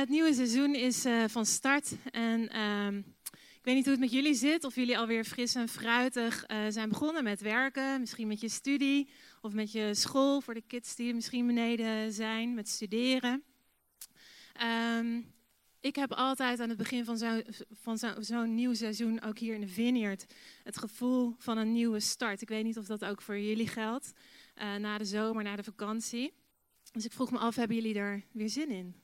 het nieuwe seizoen is uh, van start. En ehm, ik weet niet hoe het met jullie zit. Of jullie alweer fris en fruitig uh, zijn begonnen met werken. Misschien met je studie. Of met je school voor de kids die misschien beneden zijn. Met studeren. Um, ik heb altijd aan het begin van zo'n zo, nieuw seizoen, ook hier in de Vineyard, het gevoel van een nieuwe start. Ik weet niet of dat ook voor jullie geldt. Uh, na de zomer, na de vakantie. Dus ik vroeg me af, hebben jullie er weer zin in?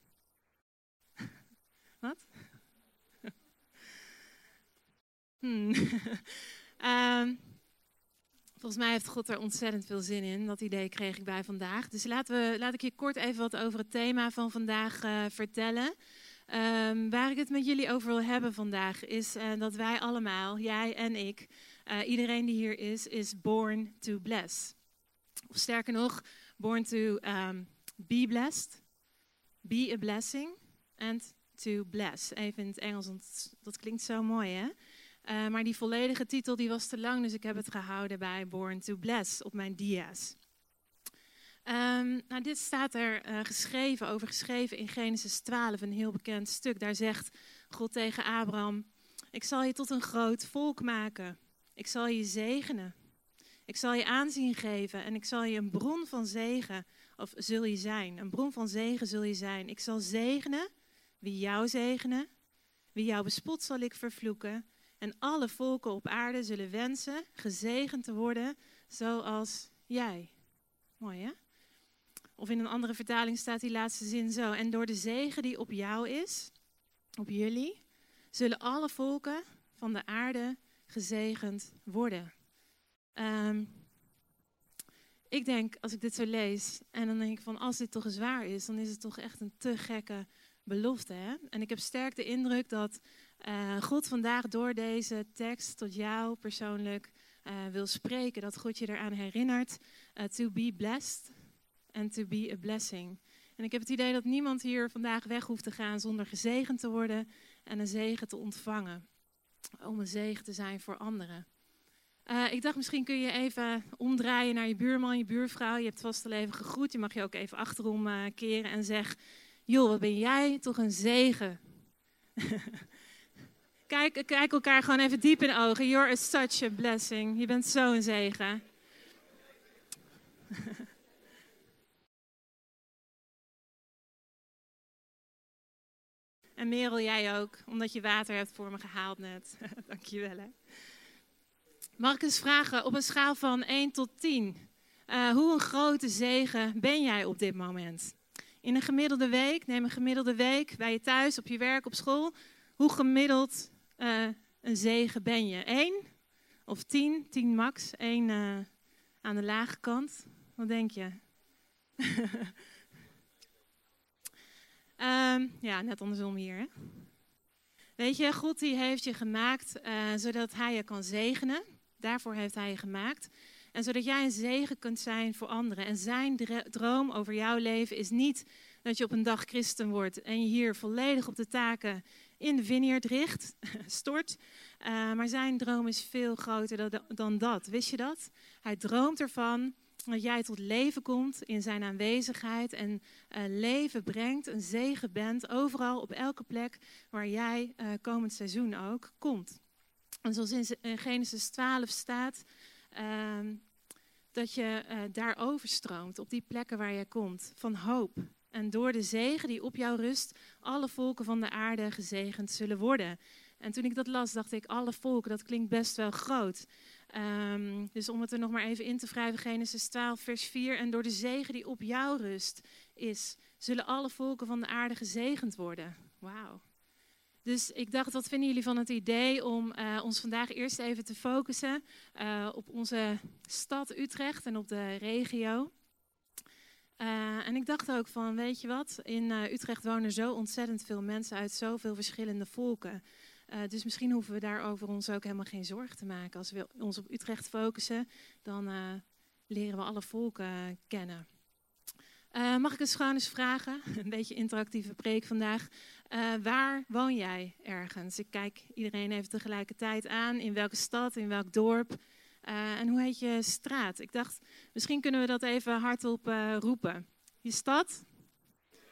Wat? hmm. um, volgens mij heeft God er ontzettend veel zin in. Dat idee kreeg ik bij vandaag. Dus laten we, laat ik je kort even wat over het thema van vandaag uh, vertellen. Um, waar ik het met jullie over wil hebben vandaag is uh, dat wij allemaal, jij en ik, uh, iedereen die hier is, is born to bless. Of sterker nog, born to um, be blessed, be a blessing and to bless. Even in het Engels, want dat klinkt zo mooi hè. Uh, maar die volledige titel die was te lang, dus ik heb het gehouden bij Born to Bless op mijn dia's. Um, nou, dit staat er uh, geschreven, over geschreven in Genesis 12, een heel bekend stuk. Daar zegt God tegen Abraham: Ik zal je tot een groot volk maken. Ik zal je zegenen. Ik zal je aanzien geven en ik zal je een bron van zegen, of zul je zijn. Een bron van zegen zul je zijn. Ik zal zegenen wie jou zegenen. Wie jou bespot zal ik vervloeken. En alle volken op aarde zullen wensen gezegend te worden zoals jij. Mooi hè? Of in een andere vertaling staat die laatste zin zo. En door de zegen die op jou is, op jullie, zullen alle volken van de aarde gezegend worden. Um, ik denk, als ik dit zo lees, en dan denk ik van, als dit toch eens waar is, dan is het toch echt een te gekke belofte. Hè? En ik heb sterk de indruk dat uh, God vandaag door deze tekst tot jou persoonlijk uh, wil spreken. Dat God je eraan herinnert uh, to be blessed and to be a blessing. En ik heb het idee dat niemand hier vandaag weg hoeft te gaan zonder gezegend te worden en een zegen te ontvangen. Om een zegen te zijn voor anderen. Ik dacht, misschien kun je even omdraaien naar je buurman, je buurvrouw. Je hebt vast al even gegroet. Je mag je ook even achterom keren en zeg: Joh, wat ben jij toch een zegen? kijk, kijk elkaar gewoon even diep in de ogen. You're a such a blessing. Je bent zo'n zegen. En Merel, jij ook, omdat je water hebt voor me gehaald net. Dankjewel hè. Mag ik eens vragen, op een schaal van 1 tot 10, uh, hoe een grote zegen ben jij op dit moment? In een gemiddelde week, neem een gemiddelde week bij je thuis, op je werk, op school. Hoe gemiddeld uh, een zegen ben je? 1 of 10? 10 max, 1 uh, aan de lage kant. Wat denk je? Um, ja, net andersom hier. Hè? Weet je, God die heeft je gemaakt uh, zodat Hij je kan zegenen. Daarvoor heeft Hij je gemaakt. En zodat jij een zegen kunt zijn voor anderen. En zijn droom over jouw leven is niet dat je op een dag christen wordt en je hier volledig op de taken in de vineyard richt, stort. Uh, maar zijn droom is veel groter dan, dat. Wist je dat? Hij droomt ervan dat jij tot leven komt in zijn aanwezigheid en uh, leven brengt, een zegen bent, overal op elke plek waar jij uh, komend seizoen ook komt. En zoals in Genesis 12 staat, uh, dat je uh, daar overstroomt, op die plekken waar jij komt, van hoop. En door de zegen die op jou rust, alle volken van de aarde gezegend zullen worden. En toen ik dat las, dacht ik, alle volken, dat klinkt best wel groot. Um, dus om het er nog maar even in te wrijven, Genesis 12, vers 4. En door de zegen die op jou rust is, zullen alle volken van de aarde gezegend worden. Wauw. Dus ik dacht, wat vinden jullie van het idee om uh, ons vandaag eerst even te focussen uh, op onze stad Utrecht en op de regio. Uh, en ik dacht ook van, weet je wat, in Utrecht wonen zo ontzettend veel mensen uit zoveel verschillende volken. Dus misschien hoeven we daarover ons ook helemaal geen zorgen te maken. Als we ons op Utrecht focussen, dan leren we alle volken kennen. Uh, mag ik eens gewoon eens vragen, een beetje interactieve preek vandaag. waar woon jij ergens? Ik kijk iedereen even tegelijkertijd aan. In welke stad, in welk dorp? en hoe heet je straat? Ik dacht, misschien kunnen we dat even hardop roepen. Je stad?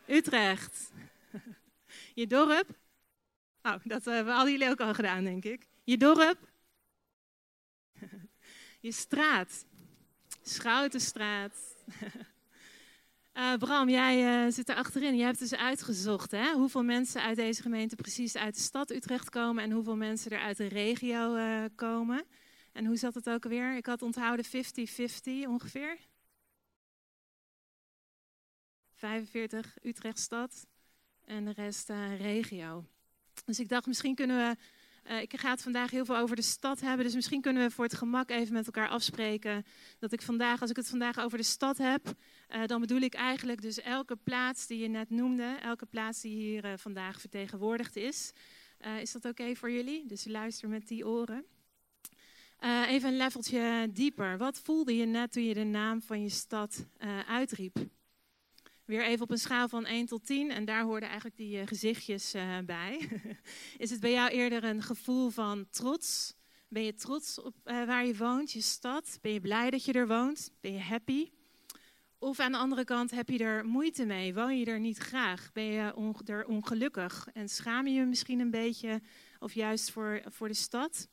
Utrecht. Je dorp. Oh, dat hebben al jullie ook al gedaan, denk ik. Je dorp. Je straat. Schoutenstraat. Uh, Bram, jij uh, zit er achterin. Je hebt dus uitgezocht hè? hoeveel mensen uit deze gemeente precies uit de stad Utrecht komen en hoeveel mensen er uit de regio uh, komen. En hoe zat het ook alweer? Ik had onthouden 50-50 ongeveer. 45 Utrecht stad en de rest regio. Dus ik dacht, misschien kunnen we uh, ik ga het vandaag heel veel over de stad hebben, dus misschien kunnen we voor het gemak even met elkaar afspreken dat ik vandaag, als ik het vandaag over de stad heb, uh, dan bedoel ik eigenlijk dus elke plaats die je net noemde, elke plaats die hier uh, vandaag vertegenwoordigd is. is dat oké voor jullie? Dus luister met die oren. even een leveltje dieper. Wat voelde je net toen je de naam van je stad uitriep? Weer even op een schaal van 1 tot 10, en daar hoorden eigenlijk die uh, gezichtjes uh, bij. is het bij jou eerder een gevoel van trots? Ben je trots op uh, waar je woont, je stad? Ben je blij dat je er woont? Ben je happy? Of aan de andere kant heb je er moeite mee? Woon je er niet graag? Ben je er ongelukkig? En schaam je je misschien een beetje, of juist voor, voor de stad?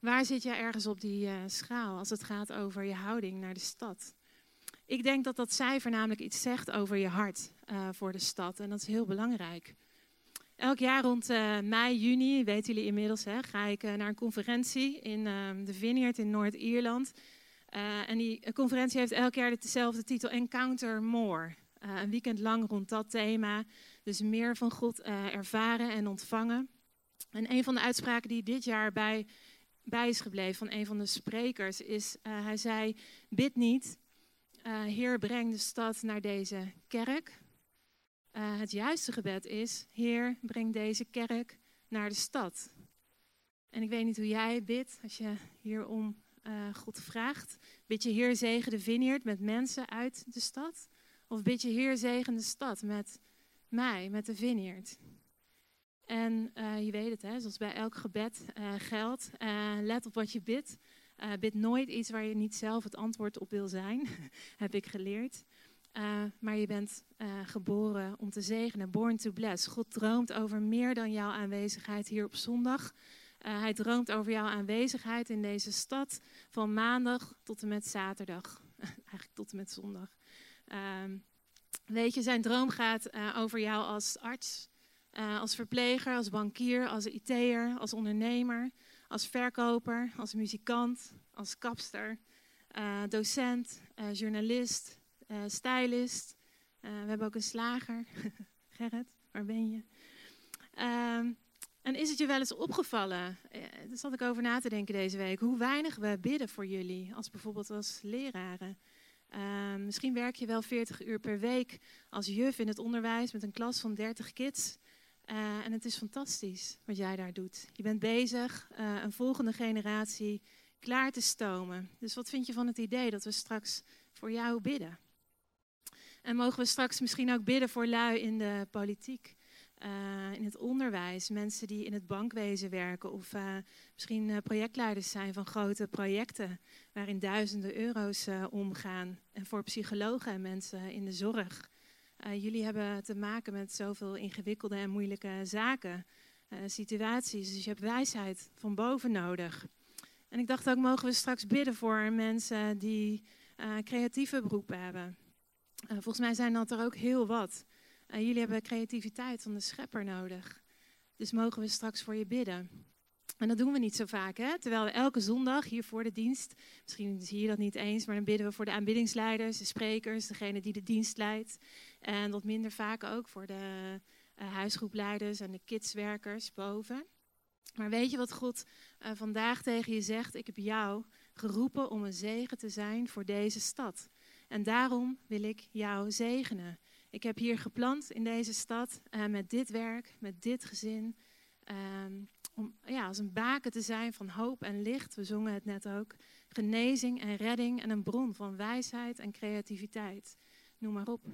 Waar zit jij ergens op die schaal als het gaat over je houding naar de stad? Ik denk dat dat cijfer namelijk iets zegt over je hart uh, voor de stad. En dat is heel belangrijk. Elk jaar rond uh, mei, juni, weten jullie inmiddels, hè, ga ik uh, naar een conferentie in de Vineyard in Noord-Ierland. en die conferentie heeft elk jaar dezelfde titel, Encounter More. een weekend lang rond dat thema. Dus meer van God ervaren en ontvangen. En een van de uitspraken die dit jaar bij, bij is gebleven van een van de sprekers is, hij zei, bid niet, uh, Heer, breng de stad naar deze kerk. Uh, het juiste gebed is, Heer, breng deze kerk naar de stad. En ik weet niet hoe jij bidt als je hierom uh, God vraagt. Bid je Heer zegen de vineyard met mensen uit de stad? Of bid je Heer zegen de stad met mij, met de vineyard? En je weet het, hè, zoals bij elk gebed geldt, let op wat je bidt. Uh, bid nooit iets waar je niet zelf het antwoord op wil zijn, heb ik geleerd. Uh, maar je bent uh, geboren om te zegenen, born to bless. God droomt over meer dan jouw aanwezigheid hier op zondag. hij droomt over jouw aanwezigheid in deze stad van maandag tot en met zaterdag. Eigenlijk tot en met zondag. Ehm, weet je, zijn droom gaat over jou als arts, als verpleger, als bankier, als IT'er, als ondernemer als verkoper, als muzikant, als kapster, uh, docent, uh, journalist, uh, stylist. we hebben ook een slager. Gerrit, waar ben je? Ehm, en is het je wel eens opgevallen, daar zat ik over na te denken deze week, hoe weinig we bidden voor jullie, als bijvoorbeeld als leraren. Ehm, misschien werk je wel 40 uur per week als juf in het onderwijs met een klas van 30 kids. Uh, en het is fantastisch wat jij daar doet. Je bent bezig uh, een volgende generatie klaar te stomen. Dus wat vind je van het idee dat we straks voor jou bidden? En mogen we straks misschien ook bidden voor lui in de politiek, uh, in het onderwijs, mensen die in het bankwezen werken of misschien projectleiders zijn van grote projecten waarin duizenden euro's omgaan. En voor psychologen en mensen in de zorg. Uh, jullie hebben te maken met zoveel ingewikkelde en moeilijke zaken, uh, situaties. Dus je hebt wijsheid van boven nodig. En ik dacht ook, mogen we straks bidden voor mensen die uh, creatieve beroepen hebben. volgens mij zijn dat er ook heel wat. jullie hebben creativiteit van de schepper nodig. Dus mogen we straks voor je bidden. En dat doen we niet zo vaak, hè? Terwijl we elke zondag hier voor de dienst, misschien zie je dat niet eens, maar dan bidden we voor de aanbiddingsleiders, de sprekers, degene die de dienst leidt. En wat minder vaak ook voor de uh, huisgroepleiders en de kidswerkers boven. Maar weet je wat God uh, vandaag tegen je zegt? Ik heb jou geroepen om een zegen te zijn voor deze stad. En daarom wil ik jou zegenen. Ik heb hier geplant in deze stad uh, met dit werk, met dit gezin. Um, om ja, als een baken te zijn van hoop en licht. We zongen het net ook. Genezing en redding en een bron van wijsheid en creativiteit. Noem maar op.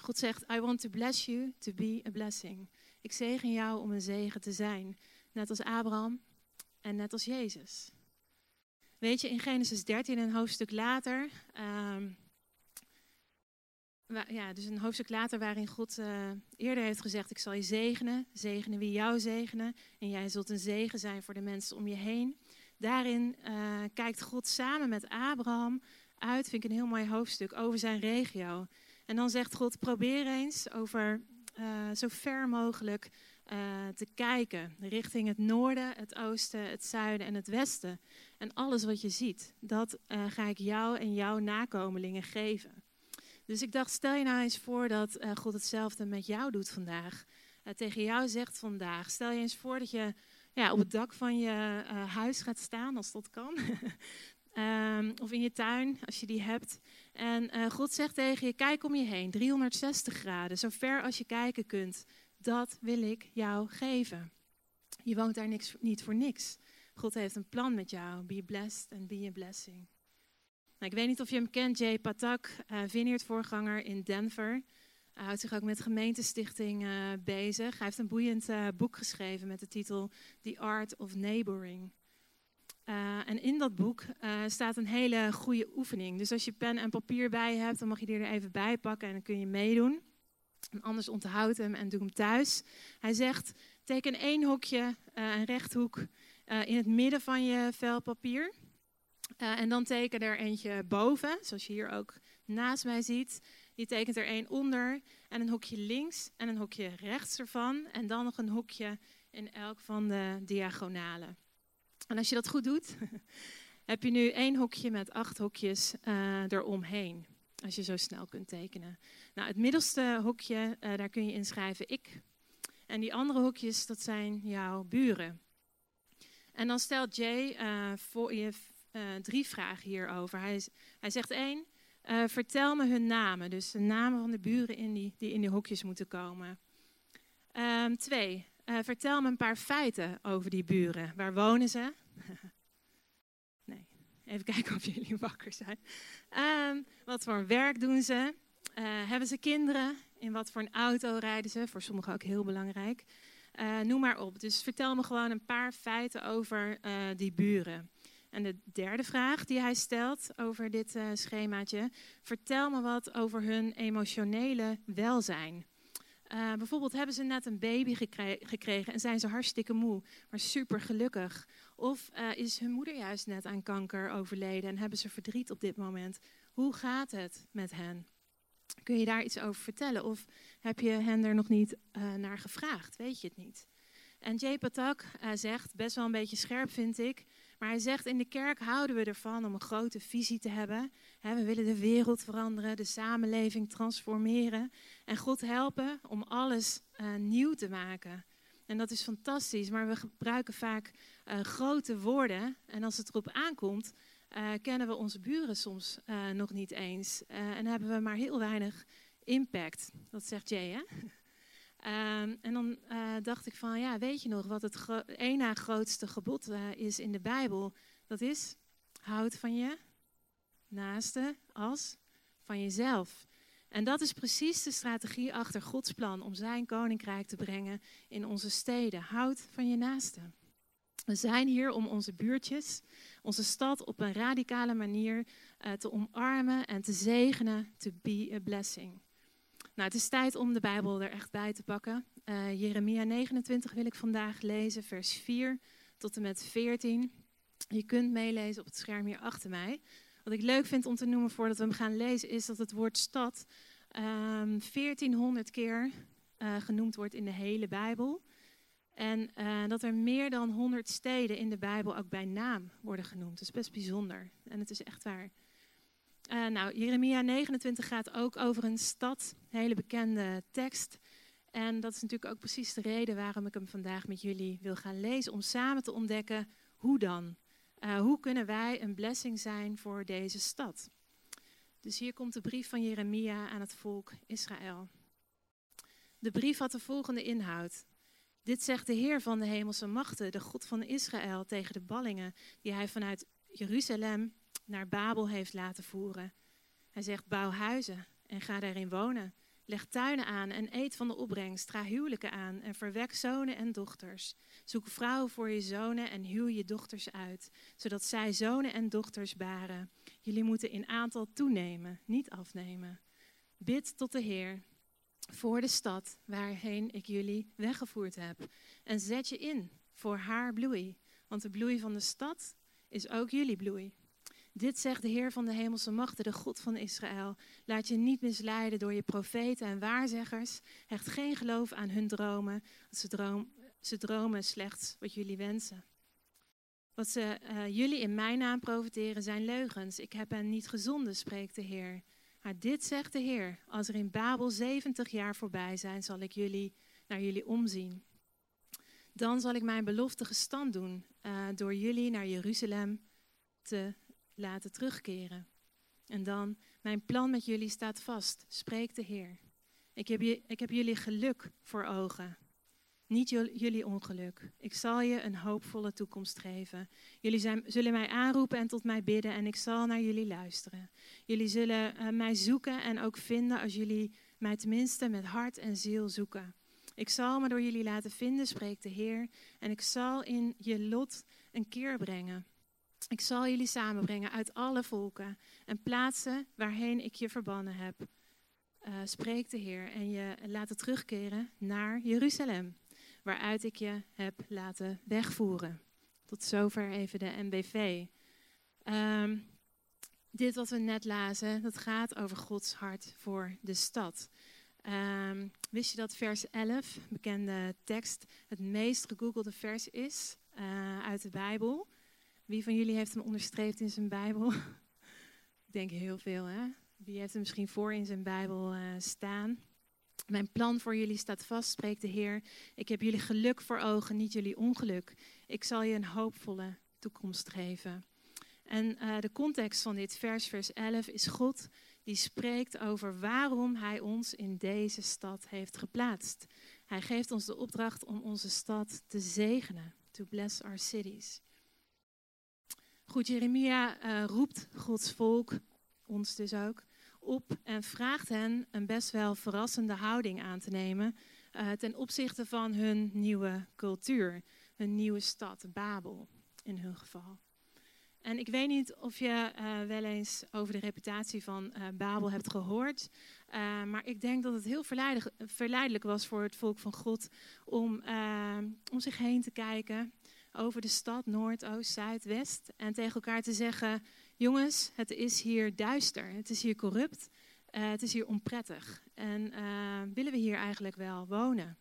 God zegt, I want to bless you to be a blessing. Ik zegen jou om een zegen te zijn. Net als Abraham en net als Jezus. Weet je, in Genesis 13, een hoofdstuk later, um, ja, dus een hoofdstuk later waarin God uh, eerder heeft gezegd: Ik zal je zegenen, zegenen wie jou zegenen. En jij zult een zegen zijn voor de mensen om je heen. Daarin uh, kijkt God samen met Abraham uit, vind ik een heel mooi hoofdstuk, over zijn regio. En dan zegt God: Probeer eens over uh, zo ver mogelijk te kijken. Richting het noorden, het oosten, het zuiden en het westen. En alles wat je ziet, dat ga ik jou en jouw nakomelingen geven. Dus ik dacht, stel je nou eens voor dat uh, God hetzelfde met jou doet vandaag. Uh, tegen jou zegt vandaag. Stel je eens voor dat je ja, op het dak van je uh, huis gaat staan, als dat kan. um, of in je tuin, als je die hebt. En God zegt tegen je, kijk om je heen, 360 graden, zo ver als je kijken kunt. Dat wil ik jou geven. Je woont daar niks, niet voor niks. God heeft een plan met jou. Be blessed and be a blessing. Nou, ik weet niet of je hem kent, Jay Patak, uh, Vineyard-voorganger in Denver. Hij houdt zich ook met gemeentestichting uh, bezig. Hij heeft een boeiend uh, boek geschreven met de titel The Art of Neighboring. en in dat boek staat een hele goede oefening. Dus als je pen en papier bij hebt, dan mag je die er even bij pakken en dan kun je meedoen. En anders onthoud hem en doe hem thuis. Hij zegt, teken één hokje, een rechthoek, in het midden van je vel papier. Uh, en dan teken er eentje boven, zoals je hier ook naast mij ziet. Je tekent er één onder en een hokje links en een hokje rechts ervan. En dan nog een hokje in elk van de diagonalen. En als je dat goed doet, heb je nu één hokje met acht hokjes uh, eromheen. Als je zo snel kunt tekenen. Nou, het middelste hokje, uh, daar kun je inschrijven ik. En die andere hokjes, dat zijn jouw buren. En dan stelt Jay voor je uh, drie vragen hierover. Hij, hij zegt één, uh, vertel me hun namen. Dus de namen van de buren in die, die in die hokjes moeten komen. Um, twee, uh, vertel me een paar feiten over die buren. Waar wonen ze? nee, even kijken of jullie wakker zijn. Um, wat voor werk doen ze? hebben ze kinderen? In wat voor een auto rijden ze? Voor sommigen ook heel belangrijk. noem maar op. Dus vertel me gewoon een paar feiten over die buren. En de derde vraag die hij stelt over dit uh, schemaatje: vertel me wat over hun emotionele welzijn. Uh, bijvoorbeeld hebben ze net een baby gekre gekregen en zijn ze hartstikke moe, maar super gelukkig. Of uh, is hun moeder juist net aan kanker overleden en hebben ze verdriet op dit moment. Hoe gaat het met hen? Kun je daar iets over vertellen? Of heb je hen er nog niet naar gevraagd? Weet je het niet? En Jay Patak zegt, best wel een beetje scherp vind ik, maar hij zegt, in de kerk houden we ervan om een grote visie te hebben. we willen de wereld veranderen, de samenleving transformeren. En God helpen om alles uh, nieuw te maken. En dat is fantastisch, maar we gebruiken vaak uh, grote woorden. En als het erop aankomt, uh, kennen we onze buren soms nog niet eens. en hebben we maar heel weinig impact. Dat zegt Jay, hè? Um, en dan uh, dacht ik van, ja, weet je nog wat het na grootste gebod uh, is in de Bijbel? Dat is, houd van je naaste als van jezelf. En dat is precies de strategie achter Gods plan om zijn koninkrijk te brengen in onze steden. Houd van je naaste. We zijn hier om onze buurtjes, onze stad op een radicale manier uh, te omarmen en te zegenen, to be a blessing. Nou, het is tijd om de Bijbel er echt bij te pakken. Uh, Jeremia 29 wil ik vandaag lezen, vers 4 tot en met 14. Je kunt meelezen op het scherm hier achter mij. Wat ik leuk vind om te noemen voordat we hem gaan lezen, is dat het woord stad um, 1400 keer uh, genoemd wordt in de hele Bijbel. En uh, dat er meer dan 100 steden in de Bijbel ook bij naam worden genoemd. Dat is best bijzonder. En het is echt waar. Uh, nou, Jeremia 29 gaat ook over een stad, een hele bekende tekst. En dat is natuurlijk ook precies de reden waarom ik hem vandaag met jullie wil gaan lezen. Om samen te ontdekken hoe dan. Uh, hoe kunnen wij een blessing zijn voor deze stad? Dus hier komt de brief van Jeremia aan het volk Israël. De brief had de volgende inhoud. Dit zegt de Heer van de hemelse machten, de God van Israël, tegen de ballingen die hij vanuit Jeruzalem naar Babel heeft laten voeren. Hij zegt: bouw huizen en ga daarin wonen. Leg tuinen aan en eet van de opbrengst. Ga huwelijken aan en verwek zonen en dochters. Zoek vrouwen voor je zonen en huw je dochters uit, zodat zij zonen en dochters baren. Jullie moeten in aantal toenemen, niet afnemen. Bid tot de Heer voor de stad waarheen ik jullie weggevoerd heb. En zet je in voor haar bloei. Want de bloei van de stad is ook jullie bloei. Dit zegt de Heer van de hemelse machten, de God van Israël. Laat je niet misleiden door je profeten en waarzeggers. Hecht geen geloof aan hun dromen. Ze, ze dromen slechts wat jullie wensen. Wat ze uh, jullie in mijn naam profiteren zijn leugens. Ik heb hen niet gezonden, spreekt de Heer. Maar dit zegt de Heer: Als er in Babel 70 jaar voorbij zijn, zal ik jullie naar jullie omzien. Dan zal ik mijn belofte gestand doen uh, door jullie naar Jeruzalem te laten terugkeren. En dan, mijn plan met jullie staat vast, spreekt de Heer. Ik heb, je, ik heb jullie geluk voor ogen, niet jullie ongeluk. Ik zal je een hoopvolle toekomst geven. Jullie zijn, zullen mij aanroepen en tot mij bidden en ik zal naar jullie luisteren. Jullie zullen uh, mij zoeken en ook vinden als jullie mij tenminste met hart en ziel zoeken. Ik zal me door jullie laten vinden, spreekt de Heer, en ik zal in je lot een keer brengen. Ik zal jullie samenbrengen uit alle volken en plaatsen waarheen ik je verbannen heb. Uh, spreekt de Heer en je laten terugkeren naar Jeruzalem, waaruit ik je heb laten wegvoeren. Tot zover even de MBV. Ehm, dit wat we net lazen, dat gaat over Gods hart voor de stad. Um, wist je dat vers 11, bekende tekst, het meest gegoogelde vers is uh, uit de Bijbel? Wie van jullie heeft hem onderstreept in zijn Bijbel? Ik denk heel veel, hè? Wie heeft hem misschien voor in zijn Bijbel uh, staan? Mijn plan voor jullie staat vast, spreekt de Heer. Ik heb jullie geluk voor ogen, niet jullie ongeluk. Ik zal je een hoopvolle toekomst geven. En uh, de context van dit vers, vers 11, is God die spreekt over waarom Hij ons in deze stad heeft geplaatst. Hij geeft ons de opdracht om onze stad te zegenen. To bless our cities. Goed, Jeremia uh, roept Gods volk, ons dus ook, op en vraagt hen een best wel verrassende houding aan te nemen uh, ten opzichte van hun nieuwe cultuur, hun nieuwe stad, Babel in hun geval. En ik weet niet of je uh, wel eens over de reputatie van Babel hebt gehoord. Maar ik denk dat het heel verleidelijk, verleidelijk was voor het volk van God om om zich heen te kijken over de stad, Noord, Oost, Zuid, West. En tegen elkaar te zeggen: Jongens, het is hier duister, het is hier corrupt, het is hier onprettig. En willen we hier eigenlijk wel wonen?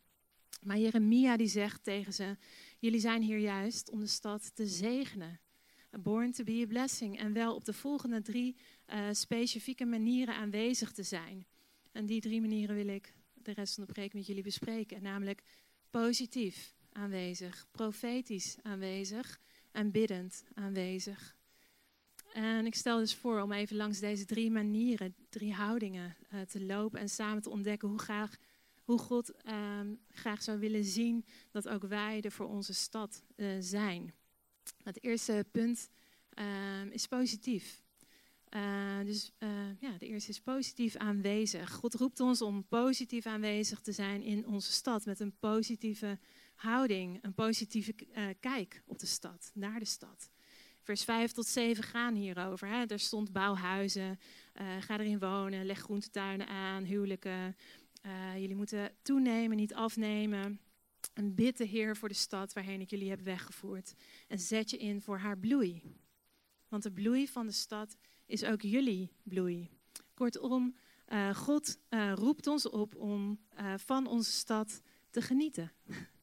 Maar Jeremia die zegt tegen ze: Jullie zijn hier juist om de stad te zegenen. Born to be a blessing. En wel op de volgende drie uh, specifieke manieren aanwezig te zijn. En die drie manieren wil ik de rest van de preek met jullie bespreken. Namelijk positief aanwezig, profetisch aanwezig en biddend aanwezig. En ik stel dus voor om even langs deze drie manieren, drie houdingen uh, te lopen en samen te ontdekken hoe, graag, hoe God uh, graag zou willen zien dat ook wij er voor onze stad uh, zijn. Het eerste punt uh, is positief. Uh, dus ja, de eerste is positief aanwezig. God roept ons om positief aanwezig te zijn in onze stad met een positieve houding, een positieve uh, kijk op de stad, naar de stad. Vers 5 tot 7 gaan hierover. Hè. Er stond bouwhuizen, ga erin wonen, leg groentetuinen aan, huwelijken. jullie moeten toenemen, niet afnemen. En bid de Heer voor de stad waarheen ik jullie heb weggevoerd. En zet je in voor haar bloei. Want de bloei van de stad is ook jullie bloei. Kortom, God roept ons op om van onze stad te genieten.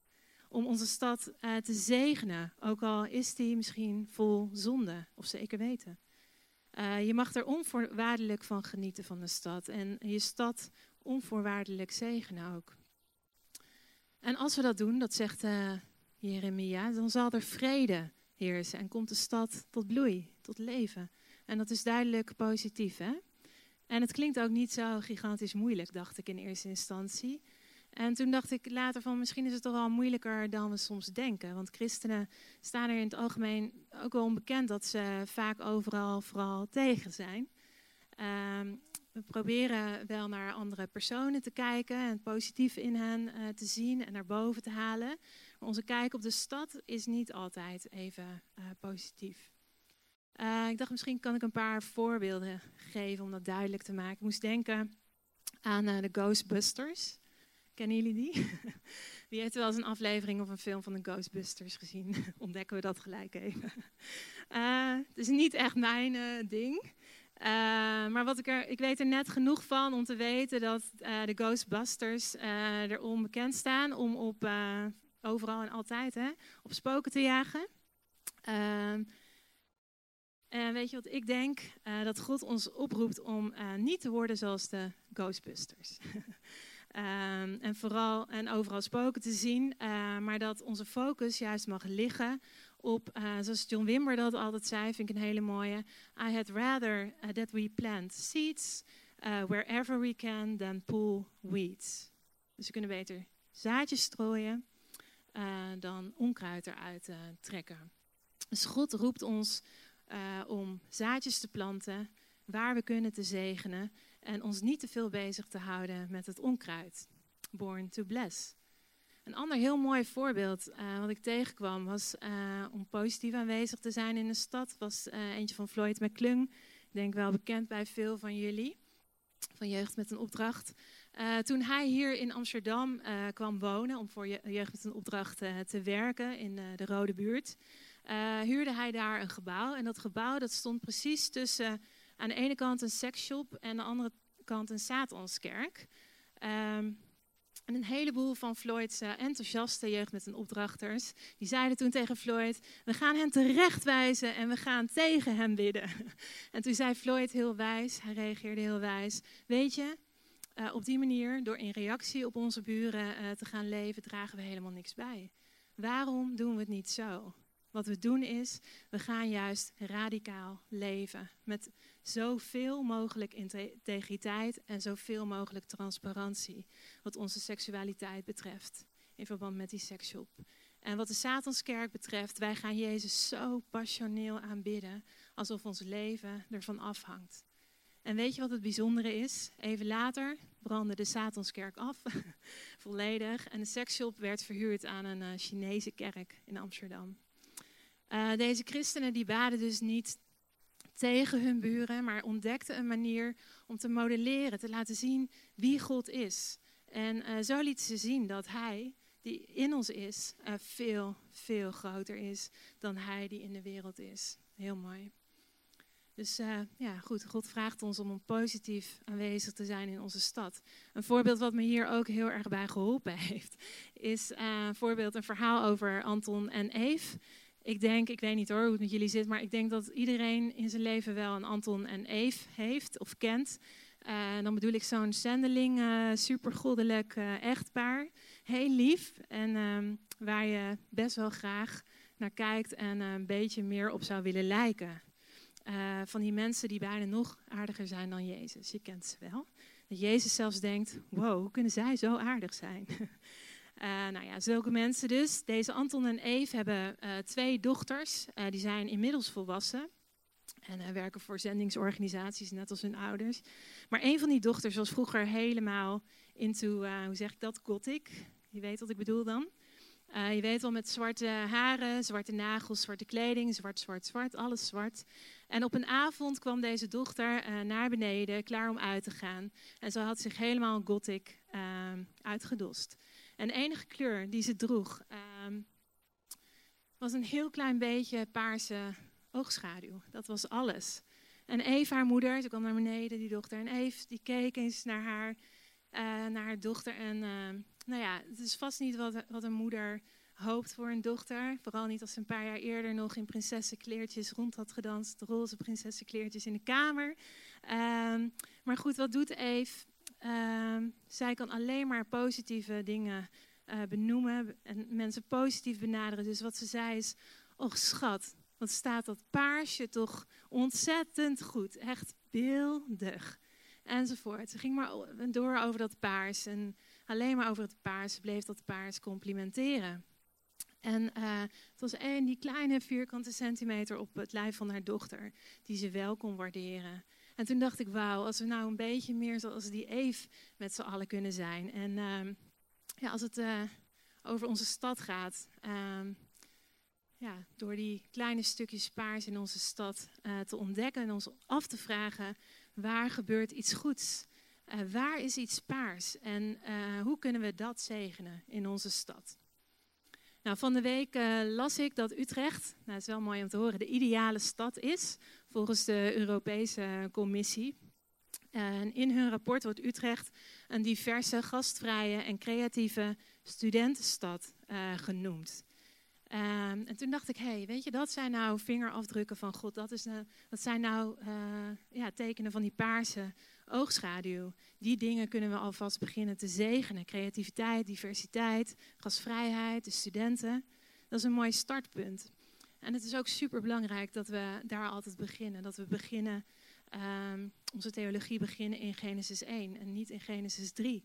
om onze stad te zegenen, ook al is die misschien vol zonde, of zeker weten. je mag er onvoorwaardelijk van genieten van de stad en je stad onvoorwaardelijk zegenen ook. En als we dat doen, dat zegt uh, Jeremia, dan zal er vrede heersen en komt de stad tot bloei, tot leven. En dat is duidelijk positief, hè? En het klinkt ook niet zo gigantisch moeilijk, dacht ik in eerste instantie. En toen dacht ik later van misschien is het toch wel moeilijker dan we soms denken. Want christenen staan er in het algemeen ook wel onbekend dat ze vaak overal vooral tegen zijn. Um, we proberen wel naar andere personen te kijken en het positieve in hen uh, te zien en naar boven te halen. Maar onze kijk op de stad is niet altijd even uh, positief. Uh, ik dacht misschien kan ik een paar voorbeelden geven om dat duidelijk te maken. Ik moest denken aan de Ghostbusters. Kennen jullie die? Wie heeft wel eens een aflevering of een film van de Ghostbusters gezien? Ontdekken we dat gelijk even. het is niet echt mijn ding. Uh, maar wat ik, er, ik weet er net genoeg van om te weten dat de Ghostbusters uh, er onbekend staan om op overal en altijd hè, op spoken te jagen. Ehm, weet je wat ik denk? dat God ons oproept om niet te worden zoals de Ghostbusters. Um, en vooral en overal spoken te zien, maar dat onze focus juist mag liggen op, uh, zoals John Wimber dat altijd zei, vind ik een hele mooie. I had rather uh, that we plant seeds wherever we can than pull weeds. Dus we kunnen beter zaadjes strooien dan onkruid eruit trekken. Dus God roept ons om zaadjes te planten waar we kunnen te zegenen en ons niet te veel bezig te houden met het onkruid. Born to bless. Een ander heel mooi voorbeeld uh, wat ik tegenkwam was uh, om positief aanwezig te zijn in de stad. Was uh, eentje van Floyd McClung. Ik denk wel bekend bij veel van jullie. Van Jeugd met een Opdracht. toen hij hier in Amsterdam kwam wonen om voor Jeugd met een Opdracht te werken in de Rode Buurt. huurde hij daar een gebouw. En dat gebouw dat stond precies tussen aan de ene kant een seksshop en aan de andere kant een Satanskerk. Um, en een heleboel van Floyd's uh, enthousiaste jeugd met een opdrachters, die zeiden toen tegen Floyd, we gaan hem terechtwijzen en we gaan tegen hem bidden. En toen zei Floyd heel wijs, hij reageerde heel wijs, weet je, uh, op die manier, door in reactie op onze buren uh, te gaan leven, dragen we helemaal niks bij. Waarom doen we het niet zo? Wat we doen is, we gaan juist radicaal leven. Met zoveel mogelijk integriteit en zoveel mogelijk transparantie. Wat onze seksualiteit betreft. In verband met die seksshop. En wat de Satanskerk betreft, wij gaan Jezus zo passioneel aanbidden. Alsof ons leven ervan afhangt. En weet je wat het bijzondere is? Even later brandde de Satanskerk af, volledig. En de seksshop werd verhuurd aan een uh, Chinese kerk in Amsterdam. Uh, deze christenen die baden dus niet tegen hun buren, maar ontdekten een manier om te modelleren, te laten zien wie God is. En uh, zo lieten ze zien dat Hij, die in ons is, uh, veel, veel groter is dan Hij die in de wereld is. Heel mooi. Dus uh, ja, goed, God vraagt ons om een positief aanwezig te zijn in onze stad. Een voorbeeld wat me hier ook heel erg bij geholpen heeft, is een voorbeeld, een verhaal over Anton en Eve. Ik denk, ik weet niet hoor hoe het met jullie zit, maar ik denk dat iedereen in zijn leven wel een Anton en Eve heeft of kent. Uh, dan bedoel ik zo'n zendeling, uh, supergoddelijk uh, echtpaar. Heel lief en um, waar je best wel graag naar kijkt en een beetje meer op zou willen lijken. van die mensen die bijna nog aardiger zijn dan Jezus. Je kent ze wel. Dat Jezus zelfs denkt, wow, hoe kunnen zij zo aardig zijn? Uh, nou ja, zulke mensen dus. Deze Anton en Eve hebben uh, twee dochters. Uh, die zijn inmiddels volwassen. En werken voor zendingsorganisaties, net als hun ouders. Maar een van die dochters was vroeger helemaal into, hoe zeg ik dat, gothic. Je weet wat ik bedoel dan. je weet wel, met zwarte haren, zwarte nagels, zwarte kleding, zwart, zwart, zwart, alles zwart. En op een avond kwam deze dochter naar beneden, klaar om uit te gaan. En ze had zich helemaal gothic uitgedost. En de enige kleur die ze droeg um, was een heel klein beetje paarse oogschaduw. Dat was alles. En Eve, haar moeder, ze kwam naar beneden, die dochter. En Eve, die keek eens naar haar, uh, naar haar dochter. En uh, nou ja, het is vast niet wat, wat een moeder hoopt voor een dochter. Vooral niet als ze een paar jaar eerder nog in prinsessenkleertjes rond had gedanst. Roze prinsessenkleertjes in de kamer. Um, maar goed, wat doet Eve? Uh, zij kan alleen maar positieve dingen uh, benoemen en mensen positief benaderen. Dus wat ze zei is, och schat, wat staat dat paarsje toch ontzettend goed. Echt beeldig. Enzovoort. Ze ging maar door over dat paars en alleen maar over het paars bleef dat paars complimenteren. En uh, het was één die kleine vierkante centimeter op het lijf van haar dochter, die ze wel kon waarderen. En toen dacht ik, wauw, als we nou een beetje meer zoals die Eve met z'n allen kunnen zijn. En uh, ja, als het uh, over onze stad gaat, uh, ja, door die kleine stukjes paars in onze stad eh, te ontdekken en ons af te vragen, waar gebeurt iets goeds? waar is iets paars en hoe kunnen we dat zegenen in onze stad? Nou, van de week las ik dat Utrecht, nou, is wel mooi om te horen, de ideale stad is volgens de Europese Commissie. En in hun rapport wordt Utrecht een diverse, gastvrije en creatieve studentenstad uh, genoemd. Um, en toen dacht ik, hey, weet je, dat zijn nou vingerafdrukken van God. Dat, is, uh, dat zijn nou uh, ja, tekenen van die paarse oogschaduw. Die dingen kunnen we alvast beginnen te zegenen. Creativiteit, diversiteit, gastvrijheid, de studenten. Dat is een mooi startpunt. En het is ook super belangrijk dat we daar altijd beginnen. Dat we beginnen um, onze theologie beginnen in Genesis 1 en niet in Genesis 3.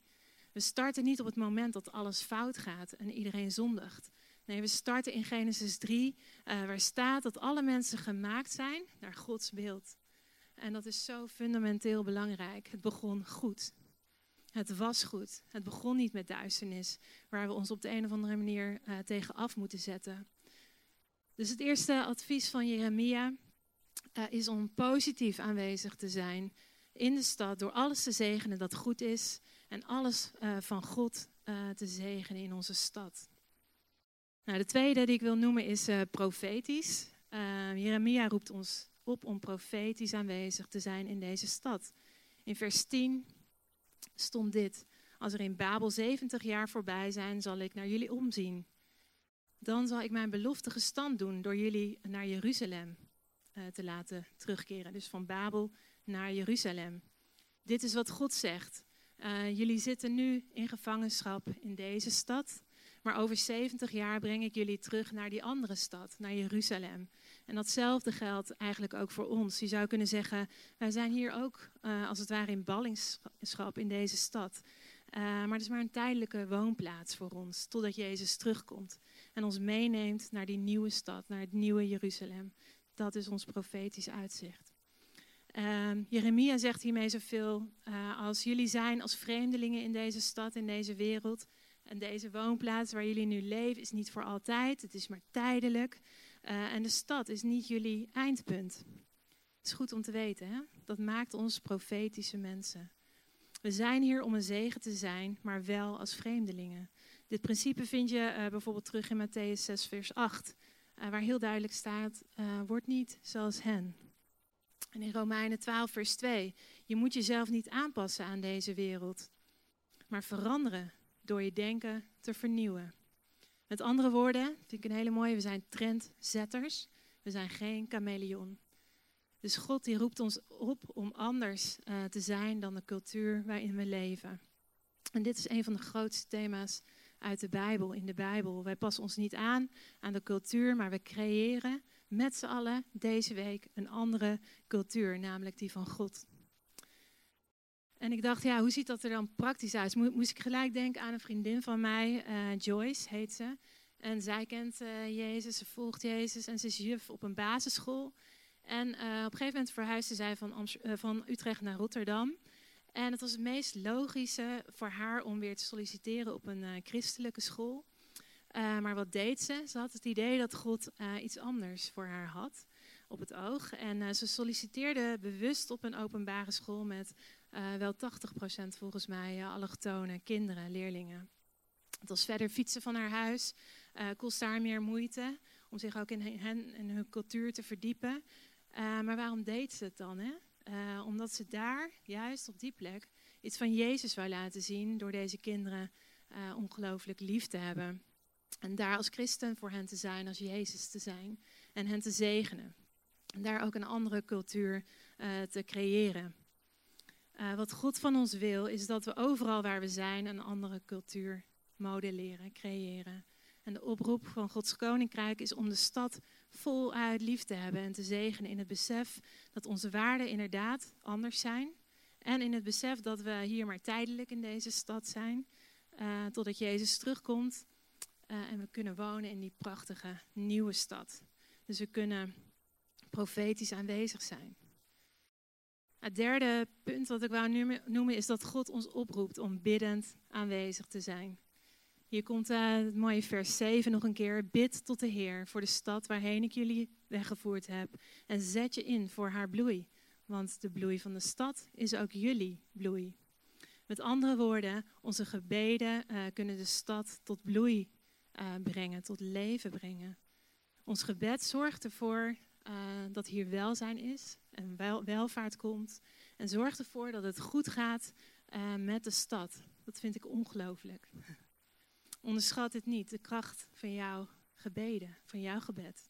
We starten niet op het moment dat alles fout gaat en iedereen zondigt. Nee, we starten in Genesis 3, uh, eh, waar staat dat alle mensen gemaakt zijn naar Gods beeld. En dat is zo fundamenteel belangrijk. Het begon goed. Het was goed. Het begon niet met duisternis, waar we ons op de een of andere manier uh, tegen af moeten zetten. Dus het eerste advies van Jeremia uh, is om positief aanwezig te zijn in de stad, door alles te zegenen dat goed is en alles uh, van God uh, te zegenen in onze stad. Nou, de tweede die ik wil noemen is profetisch. Jeremia roept ons op om profetisch aanwezig te zijn in deze stad. In vers 10 stond dit: Als er in Babel 70 jaar voorbij zijn, zal ik naar jullie omzien. Dan zal ik mijn belofte gestand doen door jullie naar Jeruzalem uh, te laten terugkeren. Dus van Babel naar Jeruzalem. Dit is wat God zegt. Uh, jullie zitten nu in gevangenschap in deze stad. Maar over 70 jaar breng ik jullie terug naar die andere stad, naar Jeruzalem. En datzelfde geldt eigenlijk ook voor ons. Je zou kunnen zeggen, wij zijn hier ook uh, als het ware in ballingschap in deze stad. Maar het is maar een tijdelijke woonplaats voor ons, totdat Jezus terugkomt en ons meeneemt naar die nieuwe stad, naar het nieuwe Jeruzalem. Dat is ons profetisch uitzicht. Uh, Jeremia zegt hiermee zoveel uh, als jullie zijn als vreemdelingen in deze stad, in deze wereld. En deze woonplaats waar jullie nu leven is niet voor altijd, het is maar tijdelijk. Uh, en de stad is niet jullie eindpunt. Het is goed om te weten, hè? dat maakt ons profetische mensen. We zijn hier om een zegen te zijn, maar wel als vreemdelingen. Dit principe vind je uh, bijvoorbeeld terug in Matthäus 6, vers 8. Uh, waar heel duidelijk staat, uh, word niet zoals hen. En in Romeinen 12, vers 2, je moet jezelf niet aanpassen aan deze wereld, maar veranderen door je denken te vernieuwen. Met andere woorden, vind ik een hele mooie, we zijn trendzetters, we zijn geen chameleon. Dus God die roept ons op om anders te zijn dan de cultuur waarin we leven. En dit is een van de grootste thema's uit de Bijbel, in de Bijbel. Wij passen ons niet aan aan de cultuur, maar we creëren met z'n allen deze week een andere cultuur, namelijk die van God. En ik dacht, ja, hoe ziet dat er dan praktisch uit? Moest ik gelijk denken aan een vriendin van mij, uh, Joyce heet ze. En zij kent uh, Jezus, ze volgt Jezus en ze is juf op een basisschool. En uh, op een gegeven moment verhuisde zij van, van Utrecht naar Rotterdam. En het was het meest logische voor haar om weer te solliciteren op een uh, christelijke school. Uh, maar wat deed ze? Ze had het idee dat God uh, iets anders voor haar had op het oog. En ze solliciteerde bewust op een openbare school met wel 80% volgens mij allochtone kinderen, leerlingen. Het was verder fietsen van haar huis, kost haar meer moeite om zich ook in hen en hun cultuur te verdiepen. maar waarom deed ze het dan? Hè? Uh, omdat ze daar, juist op die plek, iets van Jezus wou laten zien door deze kinderen uh, ongelooflijk lief te hebben. En daar als christen voor hen te zijn, als Jezus te zijn en hen te zegenen. En daar ook een andere cultuur uh, te creëren. wat God van ons wil, is dat we overal waar we zijn een andere cultuur modelleren, creëren. En de oproep van Gods koninkrijk is om de stad voluit lief te hebben en te zegenen in het besef dat onze waarden inderdaad anders zijn. En in het besef dat we hier maar tijdelijk in deze stad zijn, uh, totdat Jezus terugkomt uh, en we kunnen wonen in die prachtige nieuwe stad. Dus we kunnen profetisch aanwezig zijn. Het derde punt wat ik wou noemen is dat God ons oproept om biddend aanwezig te zijn. Hier komt uh, het mooie vers 7 nog een keer. Bid tot de Heer voor de stad waarheen ik jullie weggevoerd heb. En zet je in voor haar bloei. Want de bloei van de stad is ook jullie bloei. Met andere woorden, onze gebeden uh, kunnen de stad tot bloei uh, brengen, tot leven brengen. Ons gebed zorgt ervoor uh, dat hier welzijn is en wel, welvaart komt. En zorgt ervoor dat het goed gaat met de stad. Dat vind ik ongelooflijk. Onderschat het niet, de kracht van jouw gebeden, van jouw gebed.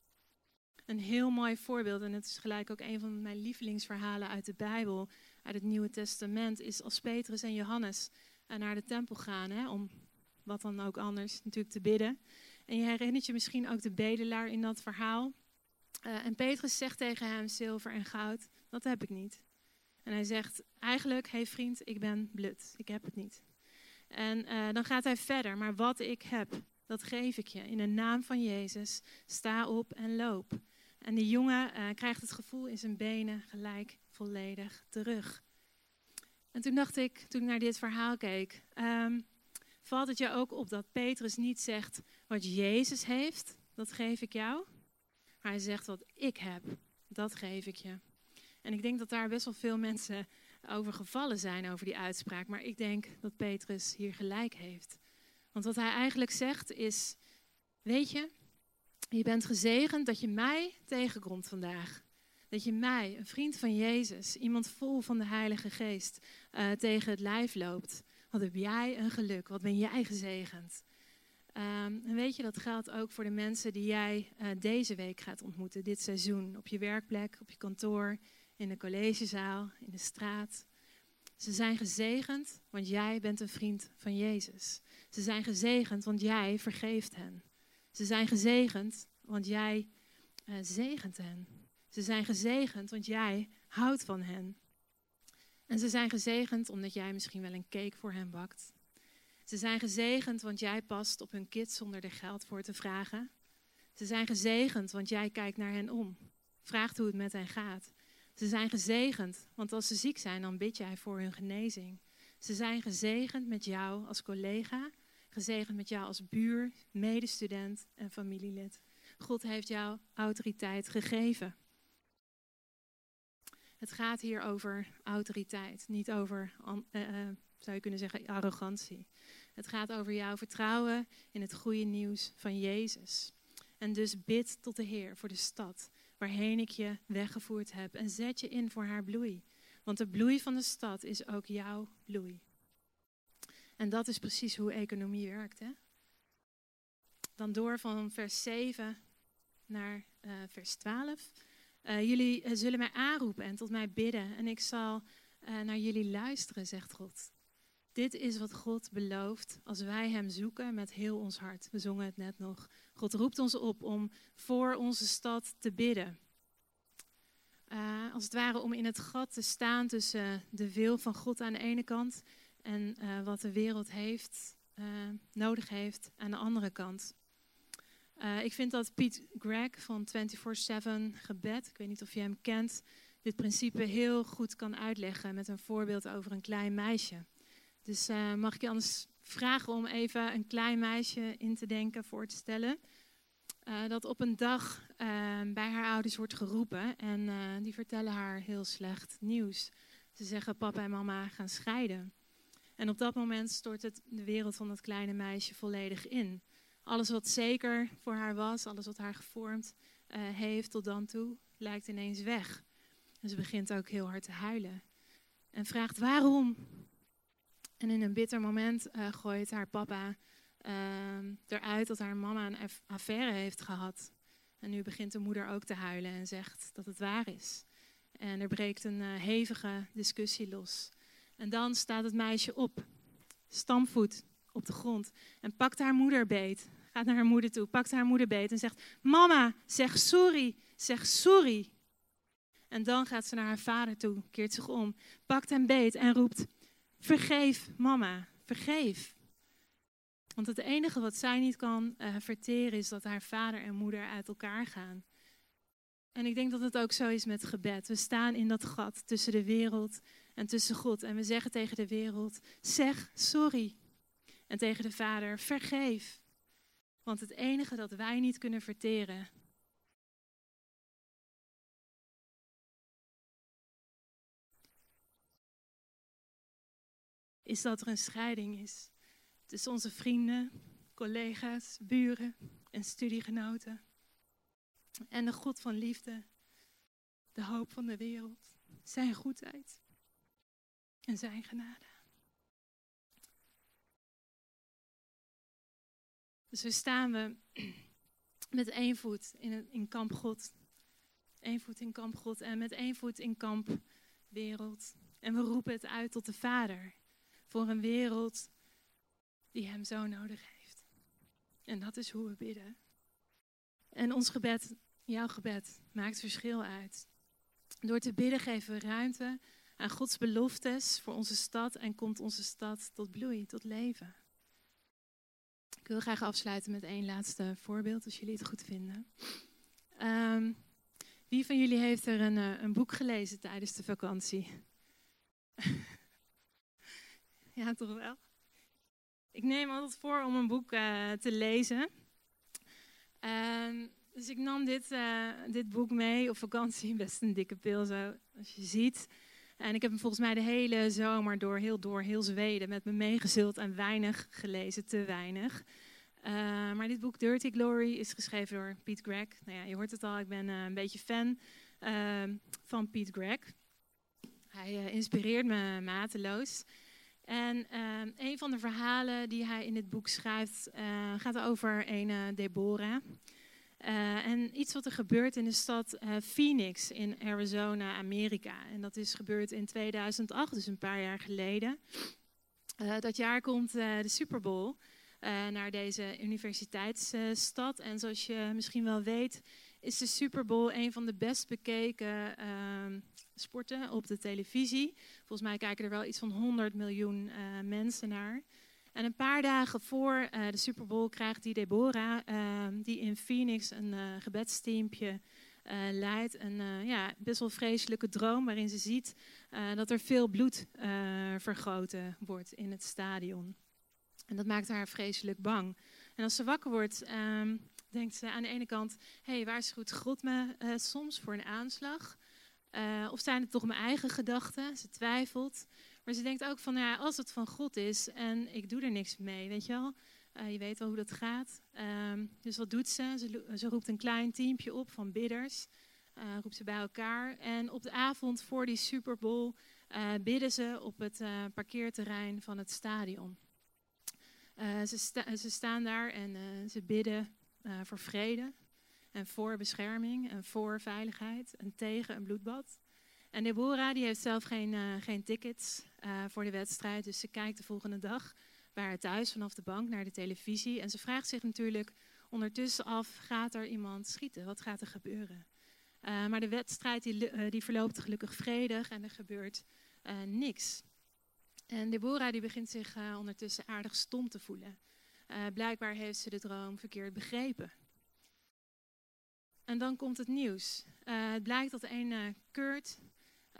Een heel mooi voorbeeld, en het is gelijk ook een van mijn lievelingsverhalen uit de Bijbel, uit het Nieuwe Testament, is als Petrus en Johannes naar de tempel gaan, hè, om wat dan ook anders natuurlijk te bidden. En je herinnert je misschien ook de bedelaar in dat verhaal. Uh, en Petrus zegt tegen hem, zilver en goud, dat heb ik niet. En hij zegt, eigenlijk, hé hey vriend, ik ben blut, ik heb het niet. En uh, dan gaat hij verder, maar wat ik heb, dat geef ik je. In de naam van Jezus, sta op en loop. En die jongen uh, krijgt het gevoel in zijn benen gelijk volledig terug. En toen dacht ik, toen ik naar dit verhaal keek, um, valt het je ook op dat Petrus niet zegt, wat Jezus heeft, dat geef ik jou. Maar hij zegt, wat ik heb, dat geef ik je. En ik denk dat daar best wel veel mensen over gevallen zijn over die uitspraak. Maar ik denk dat Petrus hier gelijk heeft. Want wat hij eigenlijk zegt is: Weet je, je bent gezegend dat je mij tegenkomt vandaag. Dat je mij, een vriend van Jezus, iemand vol van de Heilige Geest, uh, tegen het lijf loopt. Wat heb jij een geluk? Wat ben jij gezegend? Um, en weet je, dat geldt ook voor de mensen die jij uh, deze week gaat ontmoeten, dit seizoen. Op je werkplek, op je kantoor, in de collegezaal, in de straat. Ze zijn gezegend, want jij bent een vriend van Jezus. Ze zijn gezegend, want jij vergeeft hen. Ze zijn gezegend, want jij uh, zegent hen. Ze zijn gezegend, want jij houdt van hen. En ze zijn gezegend omdat jij misschien wel een cake voor hen bakt. Ze zijn gezegend, want jij past op hun kids zonder er geld voor te vragen. Ze zijn gezegend, want jij kijkt naar hen om. Vraagt hoe het met hen gaat. Ze zijn gezegend, want als ze ziek zijn, dan bid jij voor hun genezing. Ze zijn gezegend met jou als collega, gezegend met jou als buur, medestudent en familielid. God heeft jou autoriteit gegeven. Het gaat hier over autoriteit, niet over, uh, zou je kunnen zeggen, arrogantie. Het gaat over jouw vertrouwen in het goede nieuws van Jezus. En dus bid tot de Heer voor de stad waarheen ik je weggevoerd heb. En zet je in voor haar bloei. Want de bloei van de stad is ook jouw bloei. En dat is precies hoe economie werkt. Hè? Dan door van vers 7 naar uh, vers 12. Uh, jullie uh, zullen mij aanroepen en tot mij bidden. En ik zal naar jullie luisteren, zegt God. Dit is wat God belooft als wij Hem zoeken met heel ons hart. We zongen het net nog. God roept ons op om voor onze stad te bidden. Uh, als het ware om in het gat te staan tussen de wil van God aan de ene kant en uh, wat de wereld heeft, uh, nodig heeft aan de andere kant. ik vind dat Piet Greg van 24-7 Gebed, ik weet niet of je hem kent, dit principe heel goed kan uitleggen met een voorbeeld over een klein meisje. Dus mag ik je anders vragen om even een klein meisje in te denken, voor te stellen. Uh, dat op een dag uh, bij haar ouders wordt geroepen en die vertellen haar heel slecht nieuws. Ze zeggen papa en mama gaan scheiden. En op dat moment stort het de wereld van dat kleine meisje volledig in. Alles wat zeker voor haar was, alles wat haar gevormd heeft tot dan toe, lijkt ineens weg. En ze begint ook heel hard te huilen. En vraagt waarom. En in een bitter moment gooit haar papa uh, eruit dat haar mama een affaire heeft gehad. En nu begint de moeder ook te huilen en zegt dat het waar is. En er breekt een uh, hevige discussie los. En dan staat het meisje op, stampvoet op de grond en pakt haar moeder beet. Gaat naar haar moeder toe, pakt haar moeder beet en zegt: Mama, zeg sorry, zeg sorry. En dan gaat ze naar haar vader toe, keert zich om, pakt hem beet en roept: Vergeef, mama, vergeef. Want het enige wat zij niet kan uh, verteren is dat haar vader en moeder uit elkaar gaan. En ik denk dat het ook zo is met gebed. We staan in dat gat tussen de wereld en tussen God. En we zeggen tegen de wereld: zeg sorry. En tegen de vader: vergeef. Want het enige dat wij niet kunnen verteren is dat er een scheiding is tussen onze vrienden, collega's, buren en studiegenoten. En de God van liefde, de hoop van de wereld, zijn goedheid en zijn genade. Dus we staan we met één voet in, in kamp God. Eén voet in kamp God en met één voet in kamp wereld. En we roepen het uit tot de Vader. Voor een wereld die Hem zo nodig heeft. En dat is hoe we bidden. En ons gebed, jouw gebed, maakt verschil uit. Door te bidden geven we ruimte aan Gods beloftes voor onze stad en komt onze stad tot bloei, tot leven. Ik wil graag afsluiten met één laatste voorbeeld, als jullie het goed vinden. Um, wie van jullie heeft er een, uh, een boek gelezen tijdens de vakantie? ja, toch wel? Ik neem altijd voor om een boek uh, te lezen. Uh, dus ik nam dit, uh, dit boek mee op vakantie. Best een dikke pil zo, als je ziet. En ik heb hem volgens mij de hele zomer door heel, door heel Zweden met me meegezult en weinig gelezen, te weinig. Uh, maar dit boek Dirty Glory is geschreven door Pete Gregg. Nou ja, je hoort het al, ik ben een beetje fan uh, van Pete Gregg. Hij inspireert me mateloos. En een van de verhalen die hij in dit boek schrijft gaat over een Deborah. Uh, en iets wat er gebeurt in de stad Phoenix in Arizona, Amerika. En dat is gebeurd in 2008, dus een paar jaar geleden. Dat jaar komt de Super Bowl naar deze universiteitsstad. en zoals je misschien wel weet, is de Super Bowl een van de best bekeken ehm, sporten op de televisie. Volgens mij kijken er wel iets van 100 miljoen mensen naar. En een paar dagen voor uh, de Super Bowl krijgt die Deborah, uh, die in Phoenix een uh, gebedsteampje leidt, een ja, best wel vreselijke droom waarin ze ziet dat er veel bloed vergoten wordt in het stadion. En dat maakt haar vreselijk bang. En als ze wakker wordt, ehm, denkt ze aan de ene kant: hé, hey, waarschuwt God me soms voor een aanslag? of zijn het toch mijn eigen gedachten? Ze twijfelt. Maar ze denkt ook van, ja, als het van God is en ik doe er niks mee, weet je wel. Uh, je weet wel hoe dat gaat. Uh, dus wat doet ze? ze? ze? roept een klein teampje op van bidders. Roept ze bij elkaar. En op de avond voor die Super Bowl bidden ze op het parkeerterrein van het stadion. Ze, ze, staan daar en ze bidden voor vrede en voor bescherming en voor veiligheid en tegen een bloedbad. En Deborah die heeft zelf geen, uh, geen tickets uh, voor de wedstrijd. Dus ze kijkt de volgende dag bij haar thuis vanaf de bank naar de televisie. En ze vraagt zich natuurlijk ondertussen af, gaat er iemand schieten? Wat gaat er gebeuren? Maar de wedstrijd die, die verloopt gelukkig vredig en er gebeurt niks. En Deborah die begint zich ondertussen aardig stom te voelen. Blijkbaar heeft ze de droom verkeerd begrepen. En dan komt het nieuws. het blijkt dat een Kurt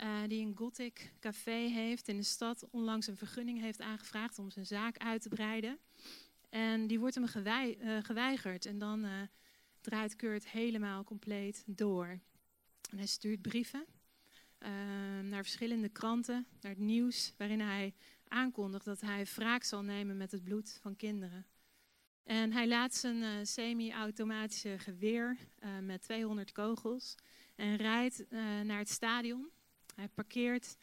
uh, die een gothic café heeft in de stad, onlangs een vergunning heeft aangevraagd om zijn zaak uit te breiden. En die wordt hem gewei geweigerd. En dan draait Kurt helemaal compleet door. En hij stuurt brieven naar verschillende kranten, naar het nieuws, waarin hij aankondigt dat hij wraak zal nemen met het bloed van kinderen. En hij laat zijn semi-automatische geweer met 200 kogels en rijdt naar het stadion hij parkeert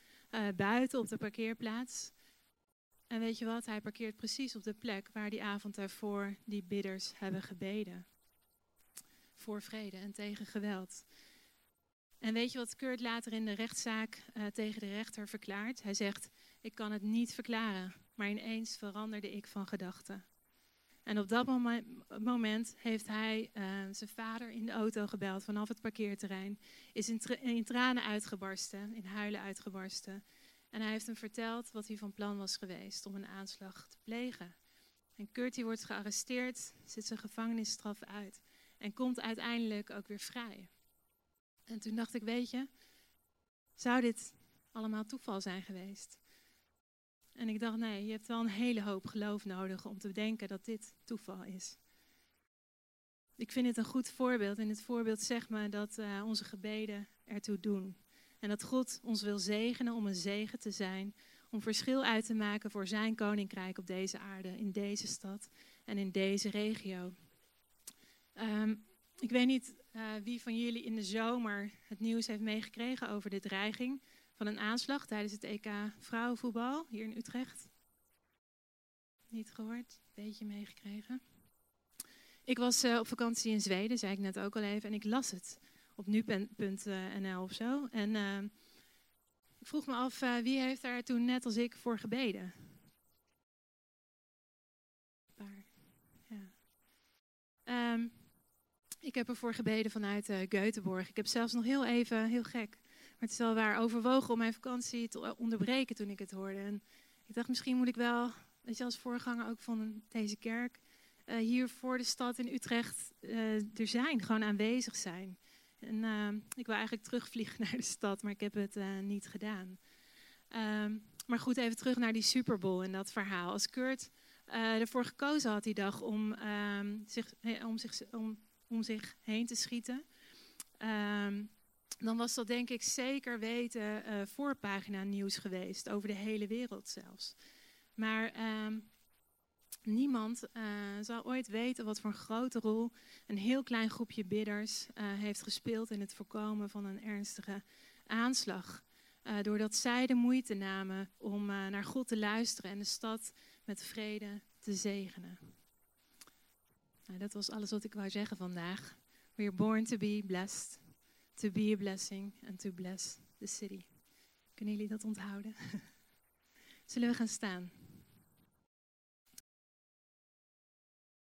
buiten op de parkeerplaats. En weet je wat? Hij parkeert precies op de plek waar die avond daarvoor die bidders hebben gebeden. Voor vrede en tegen geweld. En weet je wat Kurt later in de rechtszaak tegen de rechter verklaart? Hij zegt: Ik kan het niet verklaren, maar ineens veranderde ik van gedachten. En op dat moment heeft hij uh, zijn vader in de auto gebeld vanaf het parkeerterrein. Is in, tranen uitgebarsten, in huilen uitgebarsten. En hij heeft hem verteld wat hij van plan was geweest om een aanslag te plegen. En Curtie wordt gearresteerd, zit zijn gevangenisstraf uit en komt uiteindelijk ook weer vrij. En toen dacht ik, weet je, zou dit allemaal toeval zijn geweest? En ik dacht, nee, je hebt wel een hele hoop geloof nodig om te bedenken dat dit toeval is. Ik vind het een goed voorbeeld. En het voorbeeld zegt me dat uh, onze gebeden ertoe doen. En dat God ons wil zegenen om een zegen te zijn. om verschil uit te maken voor zijn koninkrijk op deze aarde, in deze stad en in deze regio. Ehm, ik weet niet uh, wie van jullie in de zomer het nieuws heeft meegekregen over de dreiging van een aanslag tijdens het EK vrouwenvoetbal hier in Utrecht. Niet gehoord, beetje meegekregen. Ik was uh, op vakantie in Zweden, zei ik net ook al even, en ik las het op nu.nl of zo. En uh, ik vroeg me af, wie heeft daar toen net als ik voor gebeden? Een. Um, ik heb ervoor gebeden vanuit Göteborg. Ik heb zelfs nog heel even, heel gek, maar het is wel waar, overwogen om mijn vakantie te onderbreken toen ik het hoorde. En ik dacht, misschien moet ik wel, weet je, als voorganger ook van deze kerk, uh, hier voor de stad in Utrecht uh, er zijn, gewoon aanwezig zijn. En uh, ik wil eigenlijk terugvliegen naar de stad, maar ik heb het niet gedaan. Um, maar goed, even terug naar die Super Bowl en dat verhaal. Als Kurt ervoor gekozen had die dag om, um, zich, om, zich, om om zich heen te schieten. Um, dan was dat denk ik zeker weten uh, voorpagina nieuws geweest, over de hele wereld zelfs. Maar um, niemand uh, zal ooit weten wat voor een grote rol een heel klein groepje bidders uh, heeft gespeeld in het voorkomen van een ernstige aanslag. doordat zij de moeite namen om naar God te luisteren en de stad met vrede te zegenen. Nou, dat was alles wat ik wou zeggen vandaag. We are born to be blessed, to be a blessing and to bless the city. Kunnen jullie dat onthouden? Zullen we gaan staan?